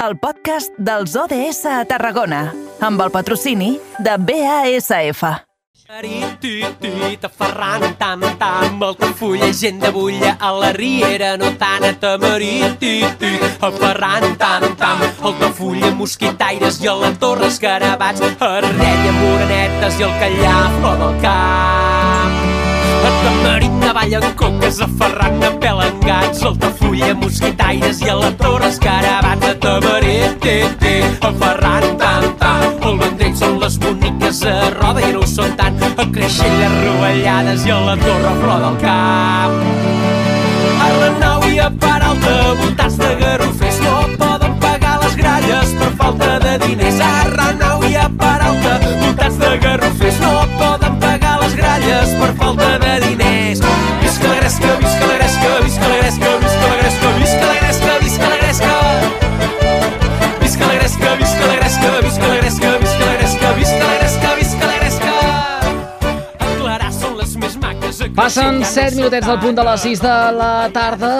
el podcast dels ODS a Tarragona, amb el patrocini de BASF. Tafarrant, tam, tam, el tafull, gent de bulla a la riera, no tant a tamarit, aferrant, tam, tam, el tafull, mosquitaires i a la torre escarabats, arrella, morenetes i el callar, flor del camp. A tamarit, navalla, coques, aferrant, a pelengats, el tafull, mosquitaires i a la torre escarabats, a tamarit, aferrant, tam, tam, el vendrell són les boniques a roda i no ho són tant, a creixelles rovellades i a la torre flor del camp. A la nau i a Peralta, Passen Creixell 7 minutets del punt de les 6 de la tarda.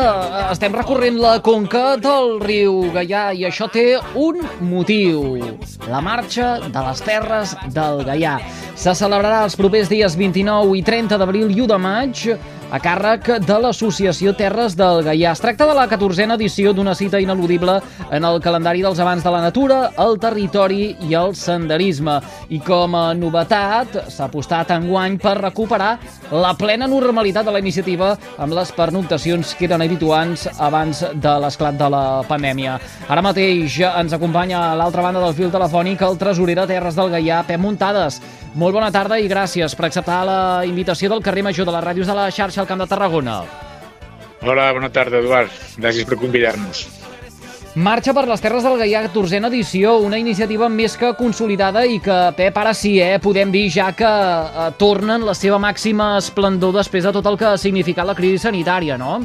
Estem recorrent la conca del riu Gaià i això té un motiu. La marxa de les terres del Gaià. Se celebrarà els propers dies 29 i 30 d'abril i 1 de maig a càrrec de l'Associació Terres del Gaià. Es tracta de la 14a edició d'una cita ineludible en el calendari dels abans de la natura, el territori i el senderisme. I com a novetat, s'ha apostat enguany per recuperar la plena normalitat de la iniciativa amb les pernoctacions que eren habituants abans de l'esclat de la pandèmia. Ara mateix ens acompanya a l'altra banda del fil telefònic el tresorer de Terres del Gaià, Pep Muntades. Molt bona tarda i gràcies per acceptar la invitació del carrer Major de les ràdios de la xarxa al Camp de Tarragona. Hola, bona tarda, Eduard. Gràcies per convidar-nos. Marxa per les Terres del Gaià, 14a edició, una iniciativa més que consolidada i que, Pep, ara sí, eh, podem dir ja que eh, tornen la seva màxima esplendor després de tot el que ha significat la crisi sanitària, no?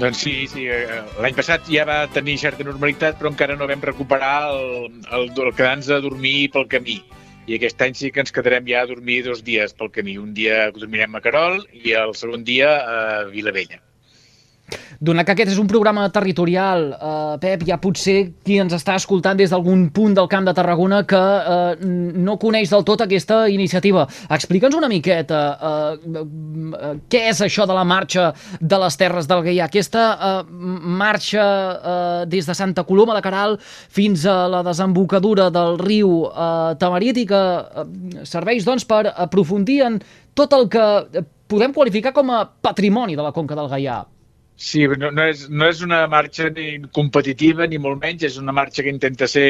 Doncs sí, sí. eh, L'any passat ja va tenir certa normalitat, però encara no vam recuperar el, el, el quedar-nos a dormir pel camí. I aquest any sí que ens quedarem ja a dormir dos dies pel camí. Un dia dormirem a Carol i el segon dia a Vilavella. Donat que aquest és un programa territorial, eh, Pep, ha potser qui ens està escoltant des d'algun punt del Camp de Tarragona que eh, no coneix del tot aquesta iniciativa. Explica'ns una miqueta eh, eh, què és això de la marxa de les Terres del Gaià. Aquesta eh, marxa eh, des de Santa Coloma de Caral fins a la desembocadura del riu eh, Tamarit i que eh, serveix doncs, per aprofundir en tot el que podem qualificar com a patrimoni de la Conca del Gaià. Sí, no, no, és, no és una marxa ni competitiva, ni molt menys. És una marxa que intenta ser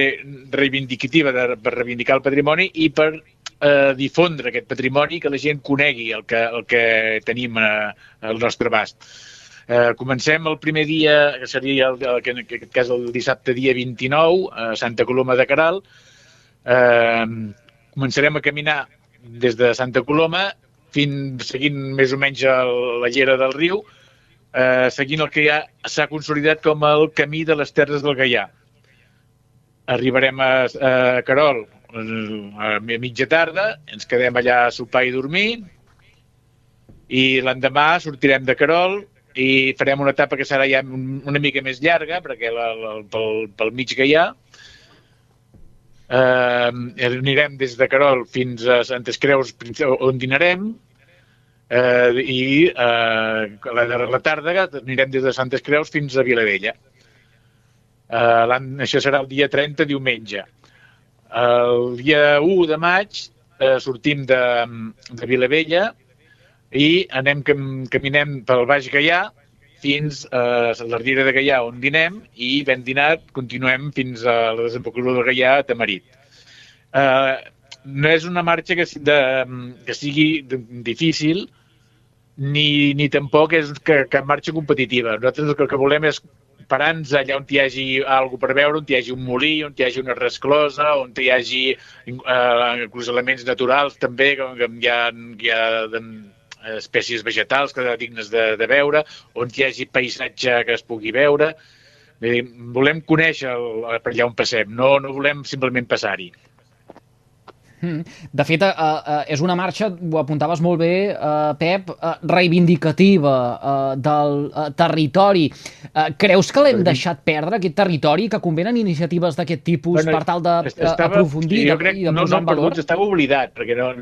reivindicativa de, per reivindicar el patrimoni i per eh, difondre aquest patrimoni, que la gent conegui el que, el que tenim eh, al nostre abast. Eh, comencem el primer dia, que seria el, el, en aquest cas el dissabte dia 29, a Santa Coloma de Caral. Eh, començarem a caminar des de Santa Coloma fins seguint més o menys el, la llera del riu, eh, seguint el que ja s'ha consolidat com el camí de les Terres del Gaià. Arribarem a, a Carol eh, a mitja tarda, ens quedem allà a sopar i dormir, i l'endemà sortirem de Carol i farem una etapa que serà ja un- una mica més llarga, perquè la, la, pel, pel mig Gaià, eh, anirem des de Carol fins a Santes Creus, on dinarem, eh, i eh, la, la tarda anirem des de Santes Creus fins a Vilavella. Eh, això serà el dia 30, diumenge. El dia 1 de maig eh, sortim de, de Vilavella i anem cam, caminem pel Baix Gaià fins a la Riera de Gaià, on dinem, i ben dinat continuem fins a la desembocadura del Gaià a Tamarit. Eh, no és una marxa que, de, que sigui difícil, ni, ni tampoc és que, que marxa competitiva. Nosaltres el que, el que volem és parar-nos allà on hi hagi alguna per veure, on hi hagi un molí, on hi hagi una resclosa, on hi hagi eh, inclús elements naturals també, com que hi ha, hi ha de, espècies vegetals que dignes de, de veure, on hi hagi paisatge que es pugui veure. Dir, volem conèixer el, per allà on passem, no, no volem simplement passar-hi. Mm. De fet, uh, uh, és una marxa, ho apuntaves molt bé, uh, Pep, uh, reivindicativa uh, del uh, territori. Uh, creus que l'hem deixat perdre, aquest territori, que convenen iniciatives d'aquest tipus bueno, per tal d'aprofundir uh, i de no, posar no, en valor? No, estava oblidat, perquè no...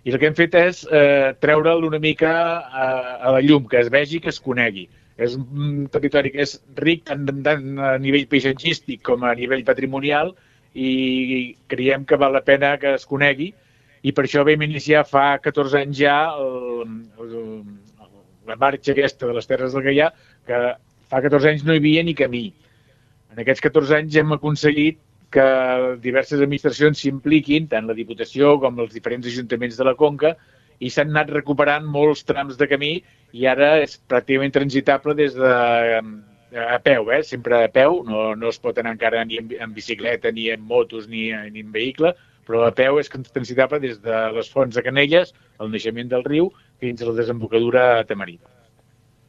I el que hem fet és eh, treure'l una mica a, a la llum, que es vegi, que es conegui. És un territori que és ric tant, tant a nivell paisatgístic com a nivell patrimonial, i creiem que val la pena que es conegui i per això vam iniciar fa 14 anys ja el, el, la marxa aquesta de les Terres del Gaià, que fa 14 anys no hi havia ni camí. En aquests 14 anys hem aconseguit que diverses administracions s'impliquin, tant la Diputació com els diferents ajuntaments de la Conca, i s'han anat recuperant molts trams de camí i ara és pràcticament transitable des de a peu, eh? sempre a peu, no, no es pot anar encara ni en, en bicicleta, ni en motos, ni, ni en vehicle, però a peu és transitable des de les fonts de Canelles, el naixement del riu, fins a la desembocadura a Tamarit.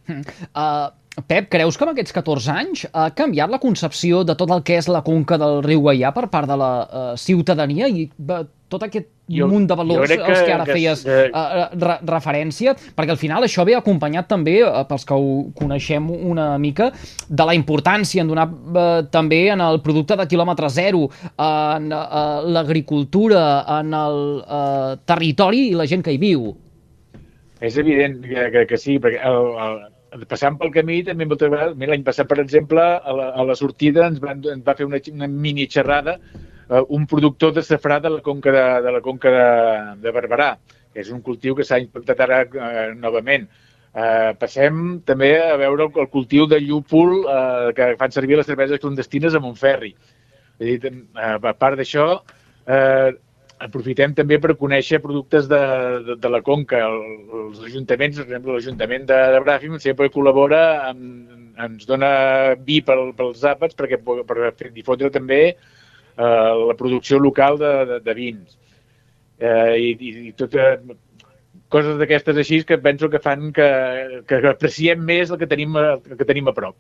Uh, Pep, creus que en aquests 14 anys ha canviat la concepció de tot el que és la conca del riu Gaià per part de la uh, ciutadania i uh, tot aquest jo, munt de valors que, als que ara que, feies uh, re referència? Perquè al final això ve acompanyat també, uh, pels que ho coneixem una mica, de la importància en donar uh, també en el producte de quilòmetre zero, en uh, l'agricultura, en el uh, territori i la gent que hi viu. És evident que, que, que sí, perquè el, el, passant pel camí també moltes vegades, l'any passat, per exemple, a la, a la sortida ens, van, ens va fer una, una mini xerrada uh, un productor de safrà de la conca de, de, la conca de, de Barberà, que és un cultiu que s'ha implantat ara uh, novament. Uh, passem també a veure el, el cultiu de llúpol uh, que fan servir les cerveses clandestines a Montferri. És dir, uh, a part d'això, uh, aprofitem també per conèixer productes de, de, de la Conca. El, els ajuntaments, per exemple, l'Ajuntament de, de Bràfim sempre col·labora, amb, ens dona vi pel, pels àpats perquè, per fer, difondre també eh, la producció local de, de, de vins. Eh, i, i, i tot, eh, coses d'aquestes així que penso que fan que, que apreciem més el que tenim, el que tenim a prop.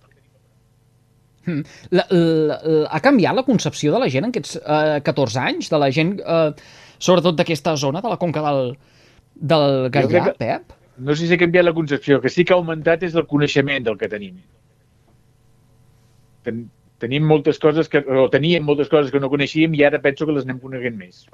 Hmm. La, la, la, ha canviat la concepció de la gent en aquests eh, 14 anys? De la gent, eh, sobretot d'aquesta zona, de la conca del, del Gaià, que, Pep? No sé si ha canviat la concepció, que sí que ha augmentat és el coneixement del que tenim. Ten, tenim moltes coses que, o teníem moltes coses que no coneixíem i ara penso que les anem coneguent més.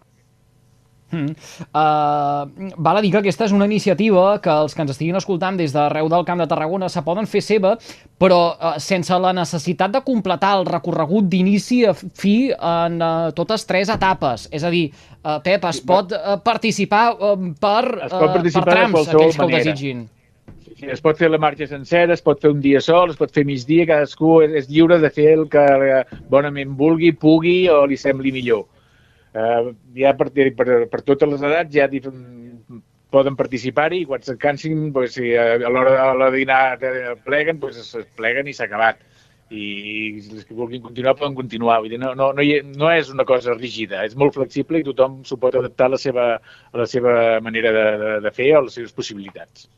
Mm. Uh, val a dir que aquesta és una iniciativa que els que ens estiguin escoltant des d'arreu del Camp de Tarragona se poden fer seva, però uh, sense la necessitat de completar el recorregut d'inici a fi en uh, totes tres etapes. És a dir, uh, Pep, es pot uh, participar uh, per, uh, pot participar per trams, aquells que ho desitgin. Es pot fer la marxa sencera, es pot fer un dia sol, es pot fer migdia, cadascú és, és lliure de fer el que bonament vulgui, pugui o li sembli millor eh, ja per, per, per totes les edats ja poden participar-hi i quan se'n cansin, pues, si a l'hora de dinar pleguen, pues, es pleguen i s'ha acabat. I els que vulguin continuar poden continuar. Vull dir, no, no, no, hi, no és una cosa rígida, és molt flexible i tothom s'ho pot adaptar a la seva, a la seva manera de, de, de fer o a les seves possibilitats.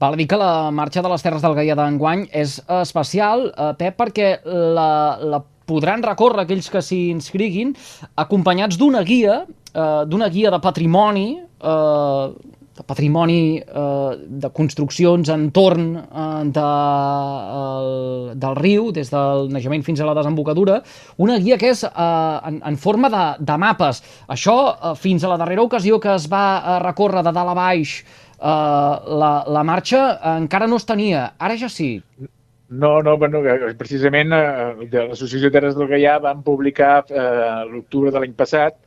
Val a dir que la marxa de les Terres del Gaia d'enguany és especial, eh, Pep, perquè la, la podran recórrer aquells que s'hi inscriguin acompanyats d'una guia, eh, d'una guia de patrimoni, eh, de patrimoni eh, de construccions entorn eh, de, el, del riu, des del naixement fins a la desembocadura, una guia que és eh, en, en forma de, de mapes. Això, eh, fins a la darrera ocasió que es va eh, recórrer de dalt a baix eh, la, la marxa, eh, encara no es tenia. Ara ja sí. No, no, bueno, precisament eh, de l'Associació Terres del Gaià van publicar eh, l'octubre de l'any passat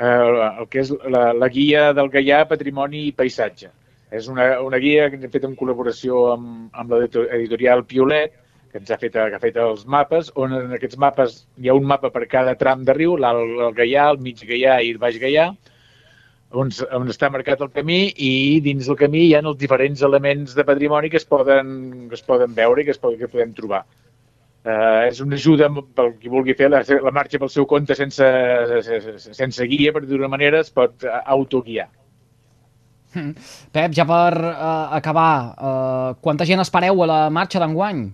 eh, el que és la, la guia del Gaià Patrimoni i Paisatge. És una, una guia que hem fet en col·laboració amb, amb l'editorial Piolet, que ens ha fet, que ha fet els mapes, on en aquests mapes hi ha un mapa per cada tram de riu, l'alt Gaià, el mig Gaià i el baix Gaià, on, on està marcat el camí i dins del camí hi ha els diferents elements de patrimoni que es poden, que es poden veure i que, es poden, que podem trobar. Uh, és una ajuda pel qui vulgui fer la, la marxa pel seu compte sense, sense guia, per dir-ho manera, es pot autoguiar. Pep, ja per uh, acabar, uh, quanta gent espereu a la marxa d'enguany?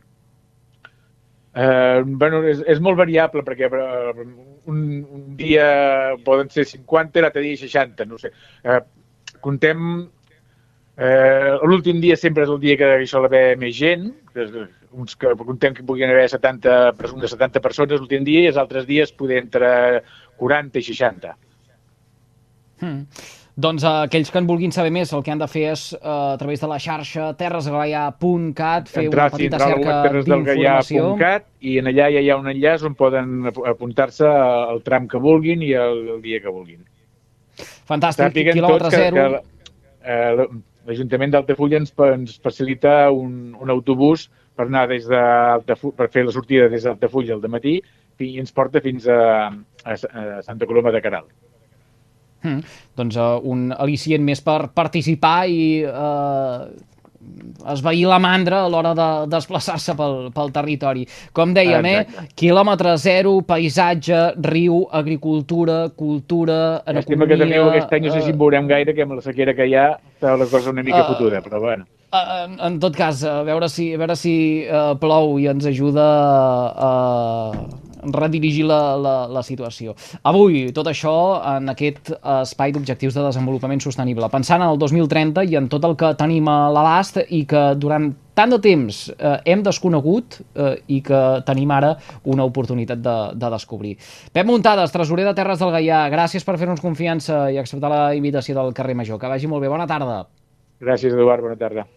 Eh, bueno, és, és molt variable perquè eh, un, un dia poden ser 50 i l'altre dia 60, no sé. Eh, contem... Eh, L'últim dia sempre és el dia que hi sol haver més gent, és, uns que contem que puguin haver 70, unes 70 persones l'últim dia i els altres dies poder entre 40 i 60. Hmm. Doncs uh, aquells que en vulguin saber més el que han de fer és uh, a través de la xarxa terresgaià.cat fer entrar, una petita sí, cerca d'informació. i en allà ja hi ha un enllaç on poden apuntar-se al tram que vulguin i el, el dia que vulguin. Fantàstic, Sàpiguen quilòmetre que, zero. Que, eh, L'Ajuntament d'Altafulla ens, ens facilita un, un autobús per anar des de per fer la sortida des d'Altafulla al matí i ens porta fins a, a, a Santa Coloma de Caral. Mm. Doncs uh, un al·licient més per participar i uh, esvair la mandra a l'hora de desplaçar-se pel, pel territori. Com dèiem, eh? quilòmetre zero, paisatge, riu, agricultura, cultura, en economia... que també aquest any no sé si en veurem gaire, que amb la sequera que hi ha està la cosa una mica uh, fotuda, però bueno. En, en tot cas, a veure si, a veure si uh, plou i ens ajuda a, redirigir la, la, la situació. Avui, tot això en aquest espai d'objectius de desenvolupament sostenible, pensant en el 2030 i en tot el que tenim a l'abast i que durant tant de temps eh, hem desconegut eh, i que tenim ara una oportunitat de, de descobrir. Pep Muntades, tresorer de Terres del Gaià, gràcies per fer-nos confiança i acceptar la invitació del carrer Major. Que vagi molt bé. Bona tarda. Gràcies, Eduard. Bona tarda.